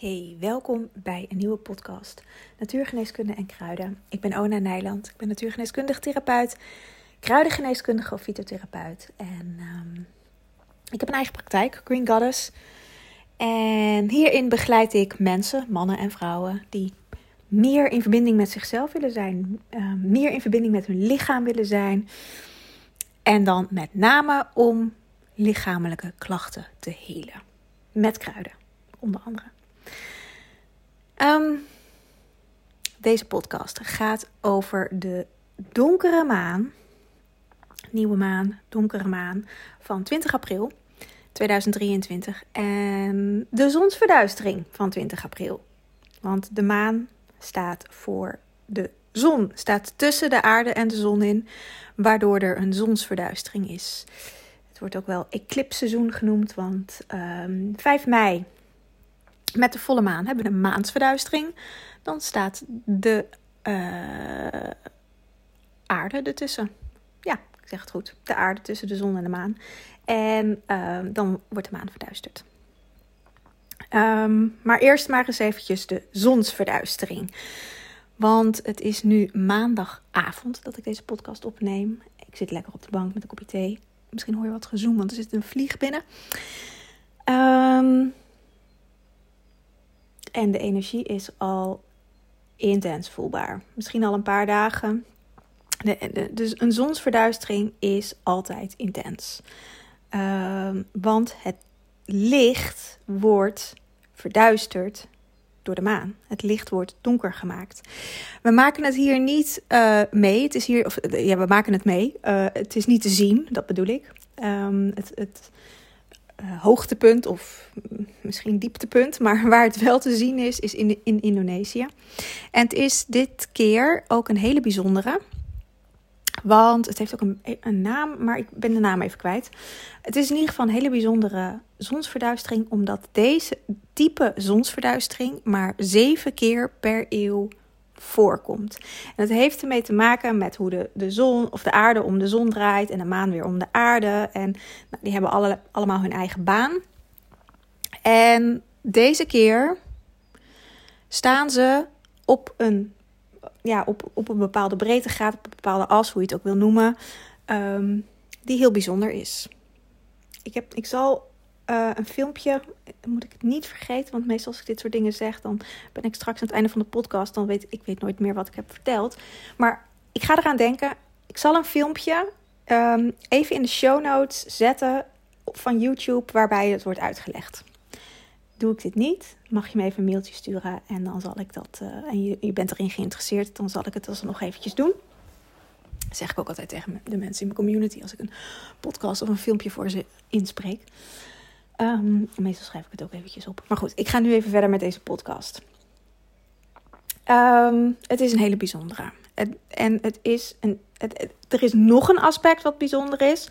Hey, welkom bij een nieuwe podcast Natuurgeneeskunde en Kruiden. Ik ben Ona Nijland. Ik ben natuurgeneeskundige therapeut, kruidengeneeskundige of fytotherapeut. En um, ik heb een eigen praktijk, Green Goddess. En hierin begeleid ik mensen, mannen en vrouwen, die meer in verbinding met zichzelf willen zijn, uh, meer in verbinding met hun lichaam willen zijn. En dan met name om lichamelijke klachten te helen. Met kruiden, onder andere. Um, deze podcast gaat over de donkere maan, nieuwe maan, donkere maan van 20 april 2023 en de zonsverduistering van 20 april. Want de maan staat voor de zon, staat tussen de aarde en de zon in, waardoor er een zonsverduistering is. Het wordt ook wel eclipseizoen genoemd, want um, ehm, 5 mei met de volle maan hebben we een maansverduistering. Dan staat de uh, aarde ertussen. Ja, ik zeg het goed. De aarde tussen de zon en de maan. En uh, dan wordt de maan verduisterd. Um, maar eerst maar eens eventjes de zonsverduistering. Want het is nu maandagavond dat ik deze podcast opneem. Ik zit lekker op de bank met een kopje thee. Misschien hoor je wat gezoem, want er zit een vlieg binnen. Um, en de energie is al intens voelbaar. Misschien al een paar dagen. De, dus een zonsverduistering is altijd intens. Uh, want het licht wordt verduisterd door de maan. Het licht wordt donker gemaakt. We maken het hier niet uh, mee. Het is hier, of, ja, we maken het mee. Uh, het is niet te zien, dat bedoel ik. Um, het, het, hoogtepunt of misschien dieptepunt, maar waar het wel te zien is, is in, in Indonesië. En het is dit keer ook een hele bijzondere. Want het heeft ook een, een naam, maar ik ben de naam even kwijt. Het is in ieder geval een hele bijzondere zonsverduistering, omdat deze type zonsverduistering maar zeven keer per eeuw voorkomt. En dat heeft ermee te maken met hoe de, de zon of de aarde om de zon draait en de maan weer om de aarde. En nou, die hebben alle, allemaal hun eigen baan. En deze keer staan ze op een, ja, op, op een bepaalde breedtegraad, op een bepaalde as, hoe je het ook wil noemen, um, die heel bijzonder is. Ik, heb, ik zal uh, een filmpje. Moet ik het niet vergeten, want meestal als ik dit soort dingen zeg, dan ben ik straks aan het einde van de podcast. Dan weet ik weet nooit meer wat ik heb verteld. Maar ik ga eraan denken. Ik zal een filmpje um, even in de show notes zetten van YouTube waarbij het wordt uitgelegd. Doe ik dit niet, mag je me even een mailtje sturen en dan zal ik dat. Uh, en je, je bent erin geïnteresseerd, dan zal ik het alsnog eventjes doen. Zeg ik ook altijd tegen de mensen in mijn community als ik een podcast of een filmpje voor ze inspreek. Um, meestal schrijf ik het ook eventjes op. Maar goed, ik ga nu even verder met deze podcast. Um, het is een hele bijzondere. en het is een, er is nog een aspect wat bijzonder is.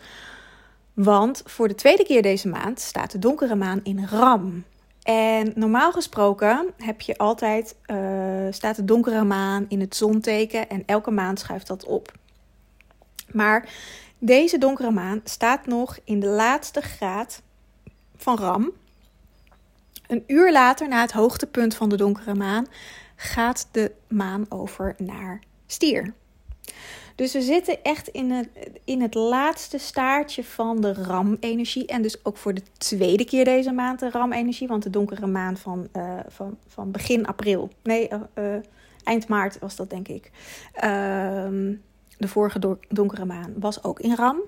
Want voor de tweede keer deze maand staat de donkere maan in Ram. En normaal gesproken heb je altijd, uh, staat de donkere maan in het zonteken en elke maand schuift dat op. Maar deze donkere maan staat nog in de laatste graad van Ram. Een uur later, na het hoogtepunt van de donkere maan, gaat de maan over naar stier. Dus we zitten echt in het, in het laatste staartje van de RAM-energie. En dus ook voor de tweede keer deze maand de RAM-energie. Want de donkere maan van, uh, van, van begin april. Nee, uh, uh, eind maart was dat denk ik. Ehm, de vorige donkere maan was ook in RAM.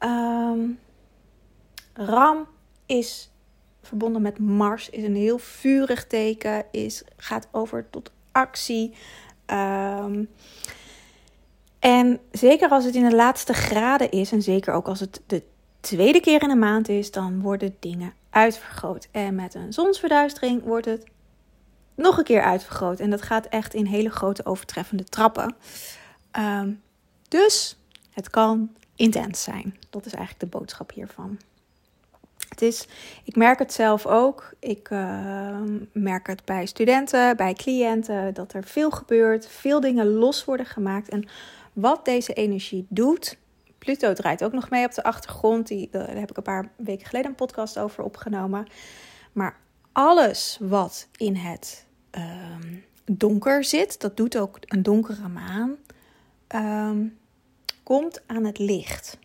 Um, Ram is verbonden met Mars, is een heel vurig teken, is, gaat over tot actie. Um, en zeker als het in de laatste graden is, en zeker ook als het de tweede keer in een maand is, dan worden dingen uitvergroot. En met een zonsverduistering wordt het nog een keer uitvergroot. En dat gaat echt in hele grote overtreffende trappen. Um, dus het kan intens zijn. Dat is eigenlijk de boodschap hiervan. Het is, ik merk het zelf ook. Ik uh, merk het bij studenten, bij cliënten, dat er veel gebeurt, veel dingen los worden gemaakt. En wat deze energie doet. Pluto draait ook nog mee op de achtergrond. Die, daar heb ik een paar weken geleden een podcast over opgenomen. Maar alles wat in het ehm, donker zit, dat doet ook een donkere maan, ehm, komt aan het licht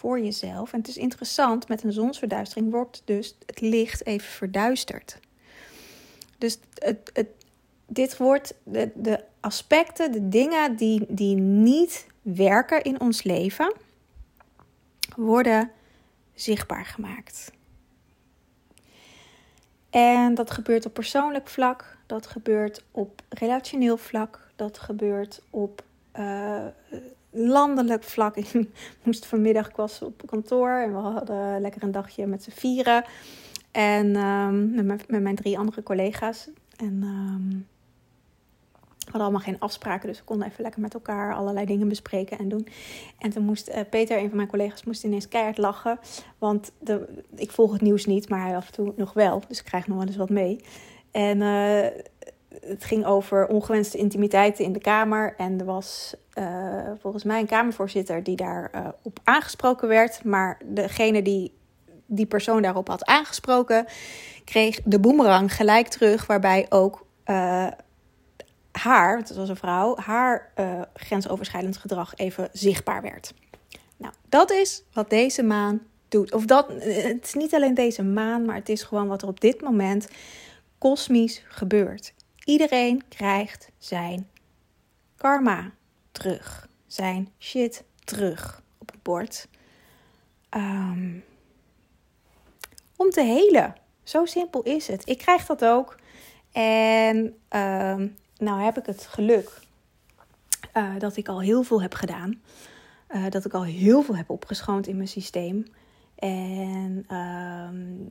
voor jezelf. En het is interessant, met een zonsverduistering wordt dus het licht even verduisterd. Dus het, het, dit wordt de, de aspecten, de dingen die, die niet werken in ons leven, worden zichtbaar gemaakt. En dat gebeurt op persoonlijk vlak, dat gebeurt op relationeel vlak, dat gebeurt op uh, landelijk vlak. Ik moest vanmiddag, was op kantoor en we hadden lekker een dagje met z'n vieren. En um, met, mijn, met, mijn, drie andere collega's. En um, we hadden allemaal geen afspraken, dus we konden even lekker met elkaar allerlei dingen bespreken en doen. En toen moest uh, Peter, een van mijn collega's, moest ineens keihard lachen. Want de, ik volg het nieuws niet, maar hij af en toe nog wel. Dus ik krijg nog wel eens wat mee. En uh, het ging over ongewenste intimiteiten in de Kamer. En er was uh, volgens mij een Kamervoorzitter die daarop op aangesproken werd. Maar degene die die persoon daarop had aangesproken, kreeg de boemerang gelijk terug. Waarbij ook haar, het was een vrouw, haar grensoverschrijdend gedrag even zichtbaar werd. Nou, dat is wat deze maan doet. Of dat, het is niet alleen deze maan, maar het is gewoon wat er op dit moment kosmisch gebeurt. Iedereen krijgt zijn karma terug, zijn shit terug op het bord. Um, om te helen. Zo simpel is het. Ik krijg dat ook. En um, nou heb ik het geluk uh, dat ik al heel veel heb gedaan. Uh, dat ik al heel veel heb opgeschoond in mijn systeem. En um,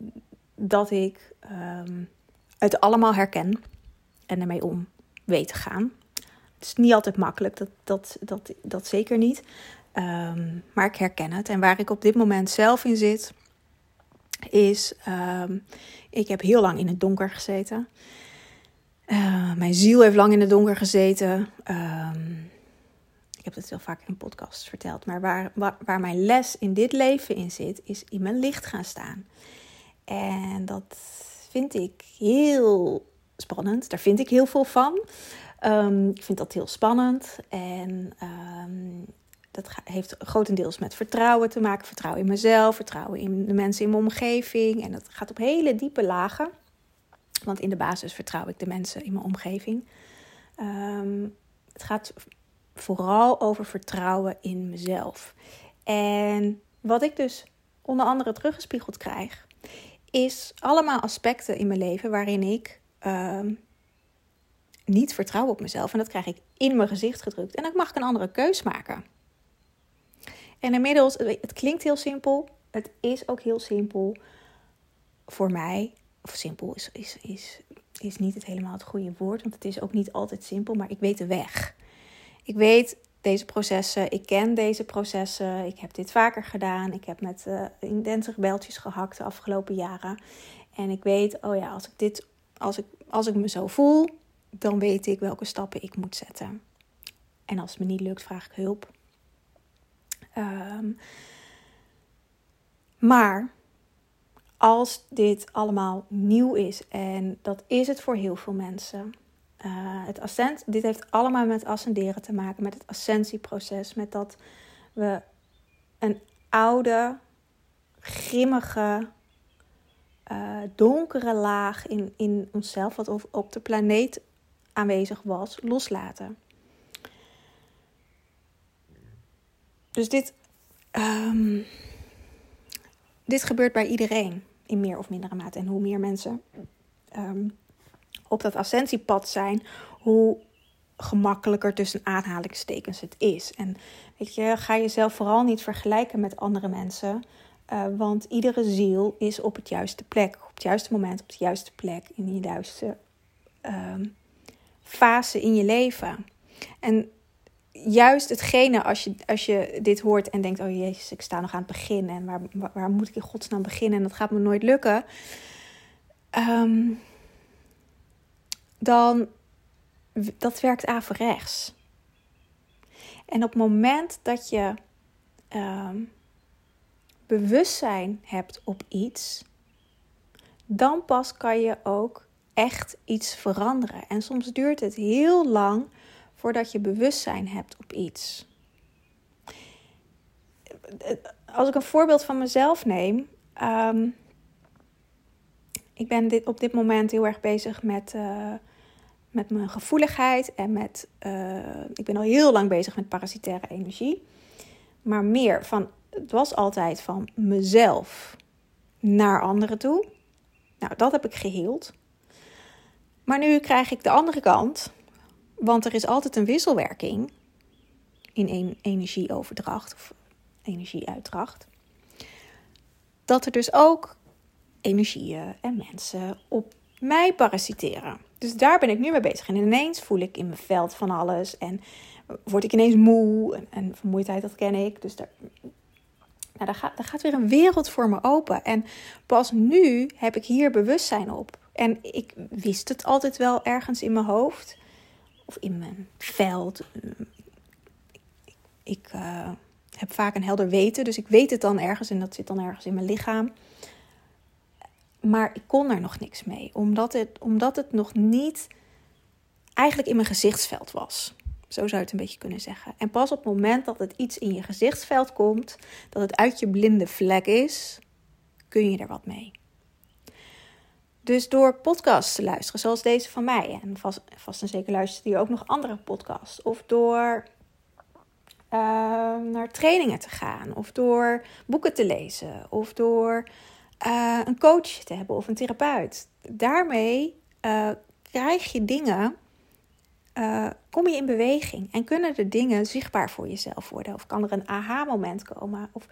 dat ik um, het allemaal herken en ermee om weet te gaan. Het is niet altijd makkelijk, dat, dat, dat, dat zeker niet. Um, maar ik herken het. En waar ik op dit moment zelf in zit, is: ik heb heel lang in het donker gezeten. Uh, mijn ziel heeft lang in het donker gezeten. Um, ik heb het heel vaak in podcasts verteld. Maar waar, waar, mijn les in dit leven in zit, is in mijn licht gaan staan. En dat vind ik heel spannend. Daar vind ik heel veel van. Um, ik vind dat heel spannend. En um, dat heeft grotendeels met vertrouwen te maken. Vertrouwen in mezelf, vertrouwen in de mensen in mijn omgeving. En dat gaat op hele diepe lagen. Want in de basis vertrouw ik de mensen in mijn omgeving. Um, het gaat vooral over vertrouwen in mezelf. En wat ik dus onder andere teruggespiegeld krijg, is allemaal aspecten in mijn leven waarin ik um, niet vertrouw op mezelf. En dat krijg ik in mijn gezicht gedrukt. En dan mag ik een andere keus maken. En inmiddels, het klinkt heel simpel. Het is ook heel simpel voor mij of simpel is, is, is, is niet het helemaal het goede woord, want het is ook niet altijd simpel, maar ik weet de weg. Ik weet deze processen, ik ken deze processen, ik heb dit vaker gedaan, ik heb met uh, intense rebeltjes gehakt de afgelopen jaren. En ik weet, oh ja, als ik dit, als ik, als ik me zo voel, dan weet ik welke stappen ik moet zetten. En als het me niet lukt, vraag ik hulp. Um, maar als dit allemaal nieuw is. En dat is het voor heel veel mensen. Uh, het ascent, dit heeft allemaal met ascenderen te maken, met het ascensieproces. Met dat we een oude, grimmige, uh, donkere laag in, in onszelf, wat op de planeet aanwezig was, loslaten. Dus dit, um, dit gebeurt bij iedereen in meer of mindere mate. En hoe meer mensen um, op dat ascensiepad zijn, hoe gemakkelijker tussen aanhalingstekens het is. En weet je, ga jezelf vooral niet vergelijken met andere mensen. Uh, want iedere ziel is op het juiste plek, op het juiste moment, op de juiste plek, in je juiste um, fase in je leven. En juist hetgene als je, als je dit hoort en denkt: Oh jezus, ik sta nog aan het begin en waar, waar, moet ik in godsnaam beginnen en dat gaat me nooit lukken. Um, dan dat werkt averechts. En op het moment dat je um, bewustzijn hebt op iets, dan pas kan je ook echt iets veranderen. En soms duurt het heel lang voordat je bewustzijn hebt op iets. Als ik een voorbeeld van mezelf neem. Ehm, ik ben dit, op dit moment heel erg bezig met, uh, met mijn gevoeligheid en met. Uh, ik ben al heel lang bezig met parasitaire energie. Maar meer van. Het was altijd van mezelf naar anderen toe. Nou, dat heb ik geheeld. Maar nu krijg ik de andere kant. Want er is altijd een wisselwerking in een energieoverdracht of energieuitdracht. Dat er dus ook energieën en mensen op mij parasiteren. Dus daar ben ik nu mee bezig. En ineens voel ik in mijn veld van alles. En word ik ineens moe. En, en vermoeidheid, dat ken ik. Dus daar, nou, daar, gaat, daar gaat weer een wereld voor me open. En pas nu heb ik hier bewustzijn op. En ik wist het altijd wel ergens in mijn hoofd. Of in mijn veld. Ik uh, heb vaak een helder weten. Dus ik weet het dan ergens. En dat zit dan ergens in mijn lichaam. Maar ik kon er nog niks mee. Omdat het, omdat het nog niet eigenlijk in mijn gezichtsveld was. Zo zou je het een beetje kunnen zeggen. En pas op het moment dat het iets in je gezichtsveld komt, dat het uit je blinde vlek is, kun je er wat mee. Dus door podcasts te luisteren, zoals deze van mij, en vast, vast en zeker luisteren je ook nog andere podcasts, of door uh, naar trainingen te gaan, of door boeken te lezen, of door uh, een coach te hebben of een therapeut. Daarmee uh, krijg je dingen uh, kom je in beweging en kunnen de dingen zichtbaar voor jezelf worden? Of kan er een aha-moment komen? Of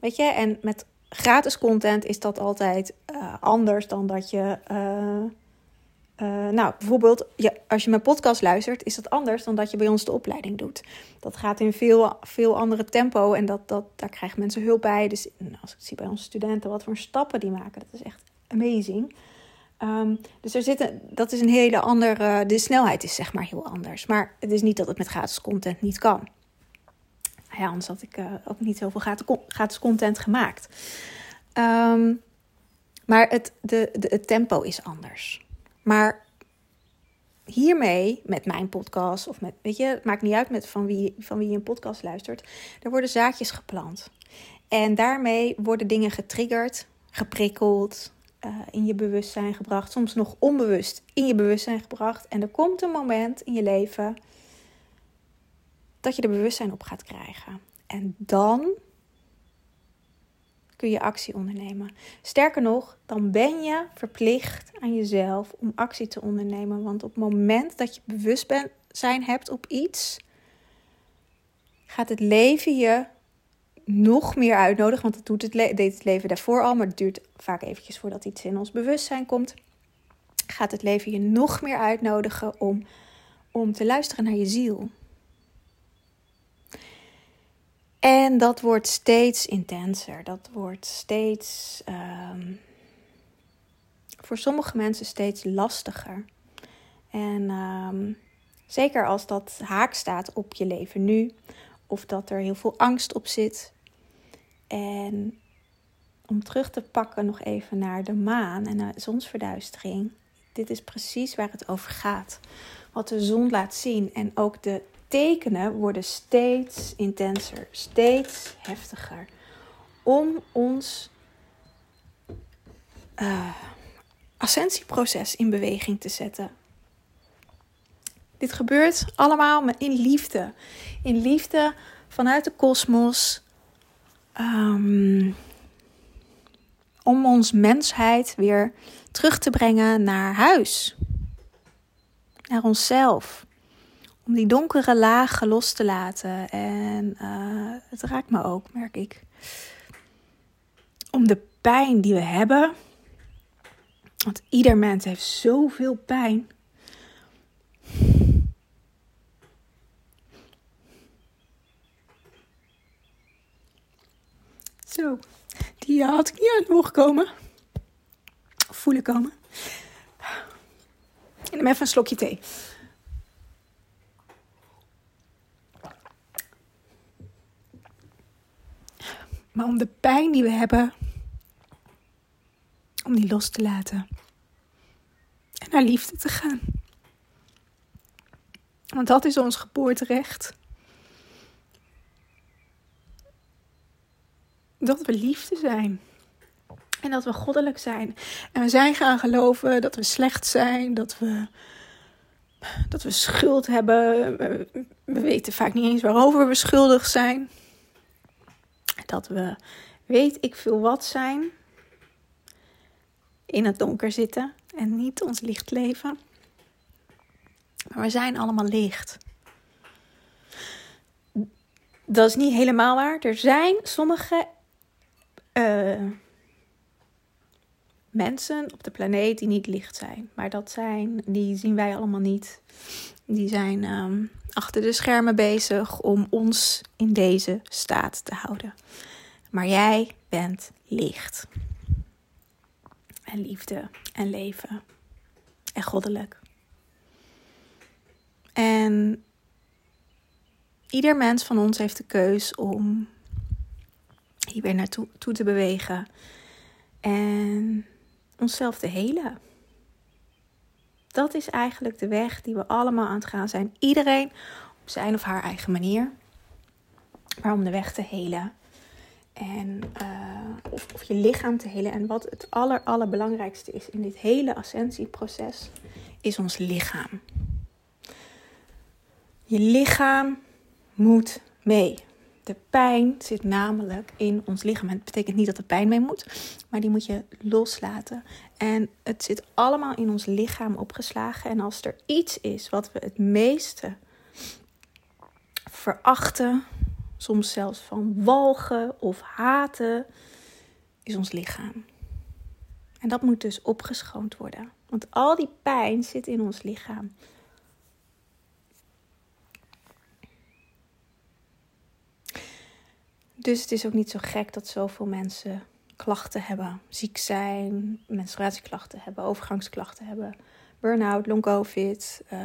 weet je, en met gratis content is dat altijd uh, anders dan dat je. Uh, nou, bijvoorbeeld, als je mijn podcast luistert, is dat anders dan dat je bij ons de opleiding doet. Dat gaat in veel, veel andere tempo en dat, dat, daar krijgen mensen hulp bij. Dus als ik zie bij onze studenten wat voor stappen die maken, dat is echt amazing. Um, dus er zitten, dat is een hele andere. De snelheid is zeg maar heel anders. Maar het is niet dat het met gratis content niet kan. Ja, anders had ik uh, ook niet zoveel gratis content gemaakt. Um, maar het, de, de, tempo is anders. Maar hiermee, met mijn podcast, of met, weet je, het maakt niet uit met van wie, van wie je een podcast luistert, er worden zaadjes geplant. En daarmee worden dingen getriggerd, geprikkeld, uh, in je bewustzijn gebracht, soms nog onbewust in je bewustzijn gebracht. En er komt een moment in je leven dat je er bewustzijn op gaat krijgen. En dan kun je actie ondernemen. Sterker nog, dan ben je verplicht aan jezelf om actie te ondernemen. Want op het moment dat je bewustzijn hebt op iets, gaat het leven je nog meer uitnodigen. Want dat doet het deed het leven daarvoor al, maar het duurt vaak eventjes voordat iets in ons bewustzijn komt. Gaat het leven je nog meer uitnodigen om, om te luisteren naar je ziel. En dat wordt steeds intenser. Dat wordt steeds, um, voor sommige mensen steeds lastiger. En um, zeker als dat haak staat op je leven nu, of dat er heel veel angst op zit. En om terug te pakken nog even naar de maan en naar zonsverduistering. Dit is precies waar het over gaat. Wat de zon laat zien. En ook de tekenen worden steeds intenser, steeds heftiger. Om ons uh, ascensieproces in beweging te zetten. Dit gebeurt allemaal in liefde. In liefde vanuit de kosmos. Um, om ons mensheid weer terug te brengen naar huis. Naar onszelf. Om die donkere lagen los te laten. En uh, het raakt me ook, merk ik. Om de pijn die we hebben. Want ieder mens heeft zoveel pijn. Zo, die had ik niet uit mogen komen. Voelen komen. Ik neem even een slokje thee. Maar om de pijn die we hebben, om die los te laten. En naar liefde te gaan. Want dat is ons geboorterecht. Dat we liefde zijn. En dat we goddelijk zijn. En we zijn gaan geloven dat we slecht zijn, dat we, dat we schuld hebben. We weten vaak niet eens waarover we schuldig zijn. Dat we weet ik veel wat zijn. In het donker zitten en niet ons licht leven. Maar we zijn allemaal licht. Dat is niet helemaal waar. Er zijn sommige uh, mensen op de planeet die niet licht zijn. Maar dat zijn, die zien wij allemaal niet. Die zijn um, achter de schermen bezig om ons in deze staat te houden. Maar jij bent licht. En liefde en leven. En goddelijk. En ieder mens van ons heeft de keus om hier weer naartoe toe te bewegen. En onszelf te helen. Dat is eigenlijk de weg die we allemaal aan het gaan zijn. Iedereen op zijn of haar eigen manier. Maar om de weg te helen. En of, of, je lichaam te helen. En wat het aller, allerbelangrijkste is in dit hele ascensieproces, is ons lichaam. Je lichaam moet mee. De pijn zit namelijk in ons lichaam. het betekent niet dat er pijn mee moet, maar die moet je loslaten. En het zit allemaal in ons lichaam opgeslagen. En als er iets is wat we het meeste verachten, soms zelfs van walgen of haten, is ons lichaam. En dat moet dus opgeschoond worden. Want al die pijn zit in ons lichaam. Dus het is ook niet zo gek dat zoveel mensen klachten hebben. Ziek zijn, menstruatieklachten hebben, overgangsklachten hebben, burn-out, long covid, uh,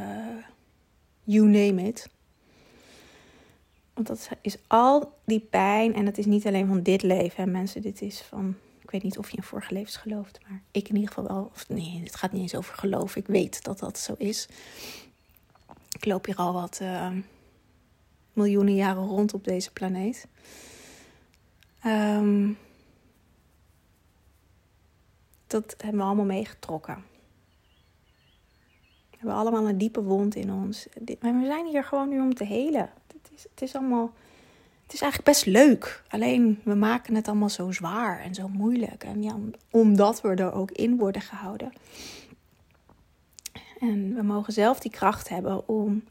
you name it. Want dat is al die pijn en dat is niet alleen van dit leven. Hè, mensen, dit is van, ik weet niet of je in vorige levens gelooft, maar ik in ieder geval wel. Of nee, het gaat niet eens over geloof. Ik weet dat dat zo is. Ik loop hier al wat uh, miljoenen jaren rond op deze planeet. Um, dat hebben we allemaal meegetrokken. We hebben allemaal een diepe wond in ons. Maar we zijn hier gewoon nu om te helen. Het is, het is allemaal. Het is eigenlijk best leuk. Alleen we maken het allemaal zo zwaar en zo moeilijk. Ja, omdat we er ook in worden gehouden. En we mogen zelf die kracht hebben om,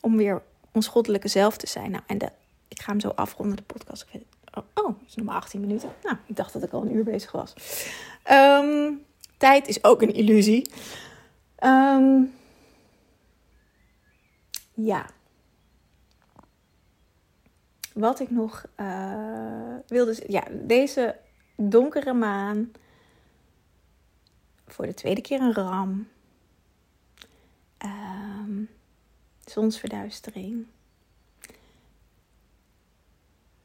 om weer ons goddelijke zelf te zijn. Nou, en de, ik ga hem zo afronden, de podcast. Ik Oh, oh, is nog maar 18 minuten. Nou, ik dacht dat ik al een uur bezig was. Ehm, tijd is ook een illusie. Ehm, ja. Wat ik nog uh, wilde Ja, deze donkere maan. Voor de tweede keer een ram. Um, zonsverduistering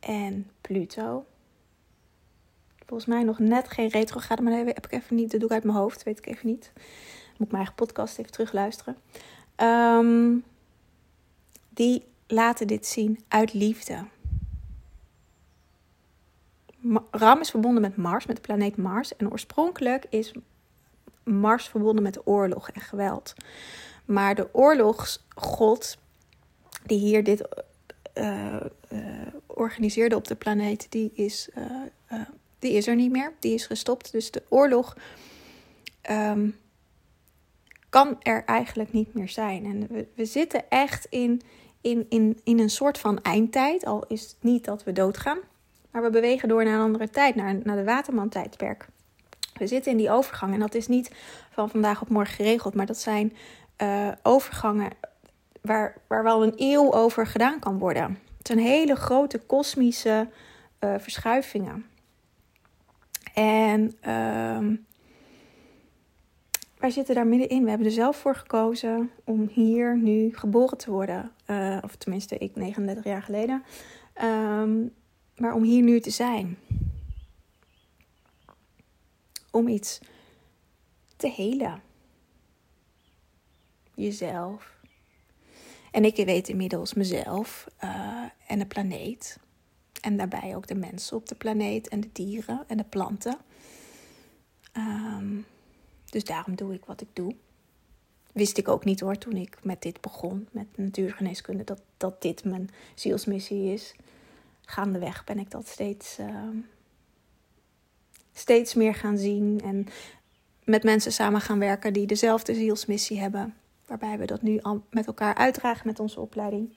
en Pluto. Volgens mij nog net geen retrograde, maar dat heb ik even niet. Dat doe ik uit mijn hoofd, weet ik even niet. Moet ik mijn eigen podcast even terugluisteren. Um, die laten dit zien uit liefde. Ram is verbonden met Mars, met de planeet Mars. En oorspronkelijk is Mars verbonden met oorlog en geweld. Maar de oorlogsgod die hier dit uh, organiseerde op de planeet, die is, die is er niet meer. Die is gestopt. Dus de oorlog ehm, kan er eigenlijk niet meer zijn. En we, we zitten echt in, in, in, in een soort van eindtijd. Al is het niet dat we doodgaan. Maar we bewegen door naar een andere tijd, naar, naar de Waterman-tijdperk. We zitten in die overgang. En dat is niet van vandaag op morgen geregeld. Maar dat zijn overgangen waar, waar wel een eeuw over gedaan kan worden. Het zijn hele grote kosmische uh, verschuivingen. En uh, wij zitten daar middenin. We hebben er zelf voor gekozen om hier nu geboren te worden. Uh, of tenminste, ik 39 jaar geleden. Um, maar om hier nu te zijn. om iets te helen. Jezelf. En ik weet inmiddels mezelf uh, en de planeet. En daarbij ook de mensen op de planeet en de dieren en de planten. Um, dus daarom doe ik wat ik doe. Wist ik ook niet hoor toen ik met dit begon, met natuurgeneeskunde, dat, dat dit mijn zielsmissie is. Gaandeweg ben ik dat steeds, uh, steeds meer gaan zien en met mensen samen gaan werken die dezelfde zielsmissie hebben. Waarbij we dat nu al met elkaar uitdragen met onze opleiding.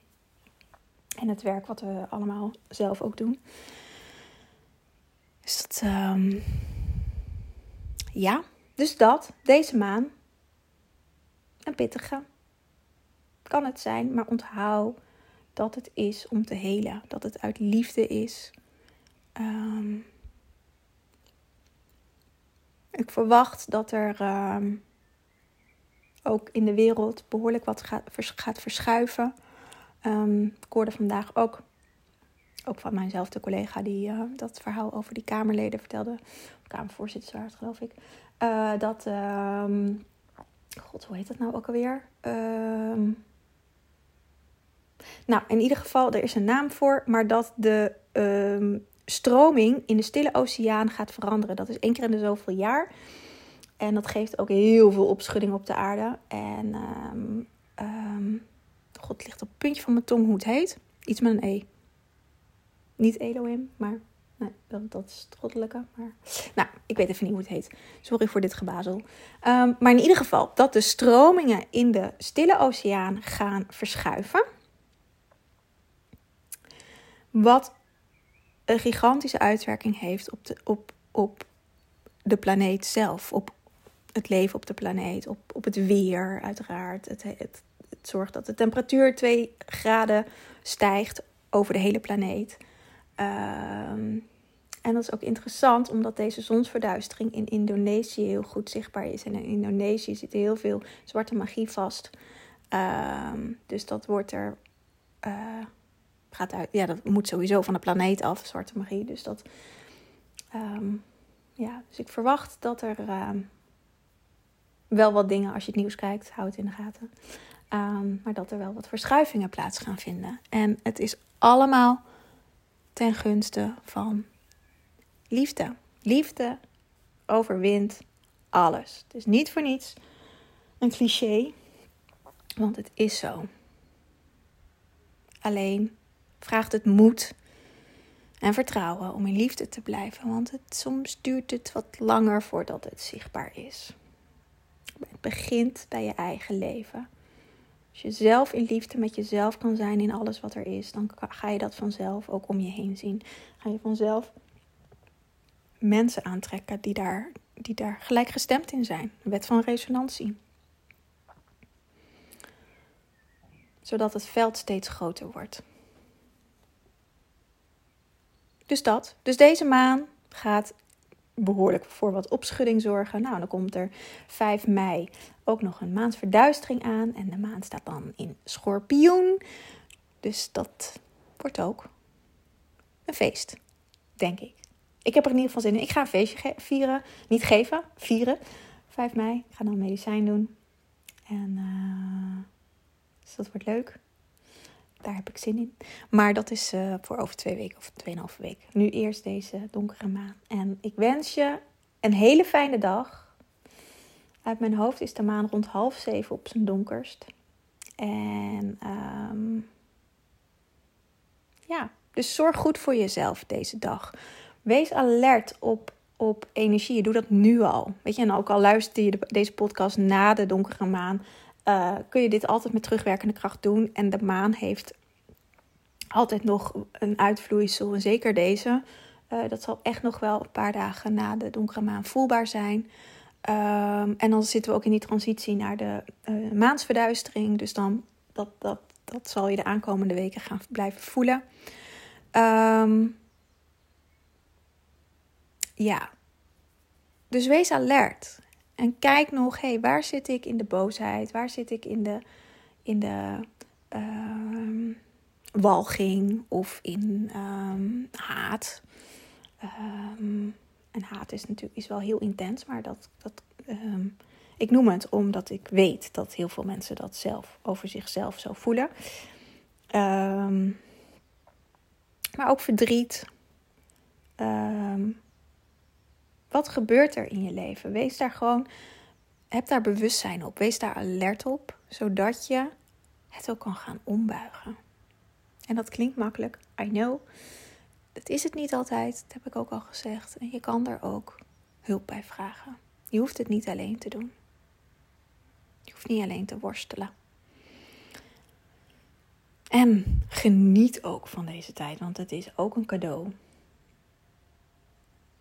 En het werk wat we allemaal zelf ook doen. Dus dat. Um, ja, dus dat, deze maan. Een pittige. Kan het zijn, maar onthoud dat het is om te helen. Dat het uit liefde is. Um, ik verwacht dat er um, ook in de wereld behoorlijk wat gaat, verschuiven. Um, ik hoorde vandaag ook, ook van mijnzelfde collega die uh, dat verhaal over die Kamerleden vertelde. Het geloof ik. Uh, dat, um, god hoe heet dat nou ook alweer? Um, nou, in ieder geval, er is een naam voor, maar dat de stroming in de Stille Oceaan gaat veranderen. Dat is één keer in de zoveel jaar. En dat geeft ook heel veel opschudding op de aarde. En um, um, god, ligt op het puntje van mijn tong hoe het heet. Iets met een E. Niet Elohim, maar nee, dat, dat is het goddelijke. Maar... Nou, ik weet even niet hoe het heet. Sorry voor dit gebazel. Um, maar in ieder geval, dat de stromingen in de Stille Oceaan gaan verschuiven. Wat een gigantische uitwerking heeft op de, op, op de planeet zelf. Op het leven op de planeet, op, op het weer uiteraard. Het, het, het zorgt dat de temperatuur 2 graden stijgt over de hele planeet. Um, en dat is ook interessant, omdat deze zonsverduistering in Indonesië heel goed zichtbaar is. En in Indonesië zit heel veel zwarte magie vast. Um, dus dat wordt er. Uh, gaat uit. Ja, dat moet sowieso van de planeet af, zwarte magie. Dus dat. Um, ja, dus ik verwacht dat er wel wat dingen, als je het nieuws kijkt, houd het in de gaten. Um, maar dat er wel wat verschuivingen plaats gaan vinden. En het is allemaal ten gunste van liefde. Liefde overwint alles. Het is niet voor niets een cliché, want het is zo. Alleen vraagt het moed en vertrouwen om in liefde te blijven, want het, soms duurt het wat langer voordat het zichtbaar is. Begint bij je eigen leven. Als je zelf in liefde met jezelf kan zijn in alles wat er is, dan ga je dat vanzelf ook om je heen zien. Ga je vanzelf mensen aantrekken die daar, die daar gelijkgestemd in zijn. Wet van resonantie. Zodat het veld steeds groter wordt. Dus dat. Dus deze maan gaat behoorlijk voor wat opschudding zorgen. Nou, dan komt er 5 mei ook nog een maansverduistering aan. En de maan staat dan in schorpioen. Dus dat wordt ook een feest, denk ik. Ik heb er in ieder geval zin in. Ik ga een feestje vieren. Niet geven, vieren. 5 mei. Ik ga dan medicijn doen. En uh, dus dat wordt leuk. Daar heb ik zin in. Maar dat is uh, voor over twee weken of tweeënhalve week. Nu eerst deze donkere maan. En ik wens je een hele fijne dag. Uit mijn hoofd is de maan rond half zeven op zijn donkerst. En um, ja, dus zorg goed voor jezelf deze dag. Wees alert op, op energie. Doe dat nu al. Weet je, en ook al luister je deze podcast na de donkere maan, uh, kun je dit altijd met terugwerkende kracht doen. En de maan heeft altijd nog een uitvloeisel. En zeker deze. Uh, dat zal echt nog wel een paar dagen na de donkere maan voelbaar zijn. Um, en dan zitten we ook in die transitie naar de uh, maansverduistering. Dus dan dat, dat, dat zal je de aankomende weken gaan blijven voelen. Um, ja. Dus wees alert. En kijk nog, hé, hey, waar zit ik in de boosheid? Waar zit ik in de, in de uh, walging of in um, haat? Um, En haat is natuurlijk is wel heel intens, maar dat, dat, ehm, ik noem het omdat ik weet dat heel veel mensen dat zelf over zichzelf zo voelen. Ehm, maar ook verdriet. Ehm, wat gebeurt er in je leven? Wees daar gewoon, heb daar bewustzijn op. Wees daar alert op, zodat je het ook kan gaan ombuigen. En dat klinkt makkelijk, I know. Dat is het niet altijd, dat heb ik ook al gezegd. En je kan er ook hulp bij vragen. Je hoeft het niet alleen te doen. Je hoeft niet alleen te worstelen. En geniet ook van deze tijd, want het is ook een cadeau.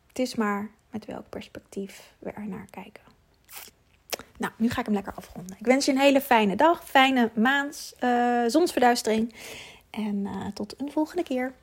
Het is maar met welk perspectief we er naar kijken. Nou, nu ga ik hem lekker afronden. Ik wens je een hele fijne dag, fijne maand, uh, zonsverduistering. En uh, tot een volgende keer.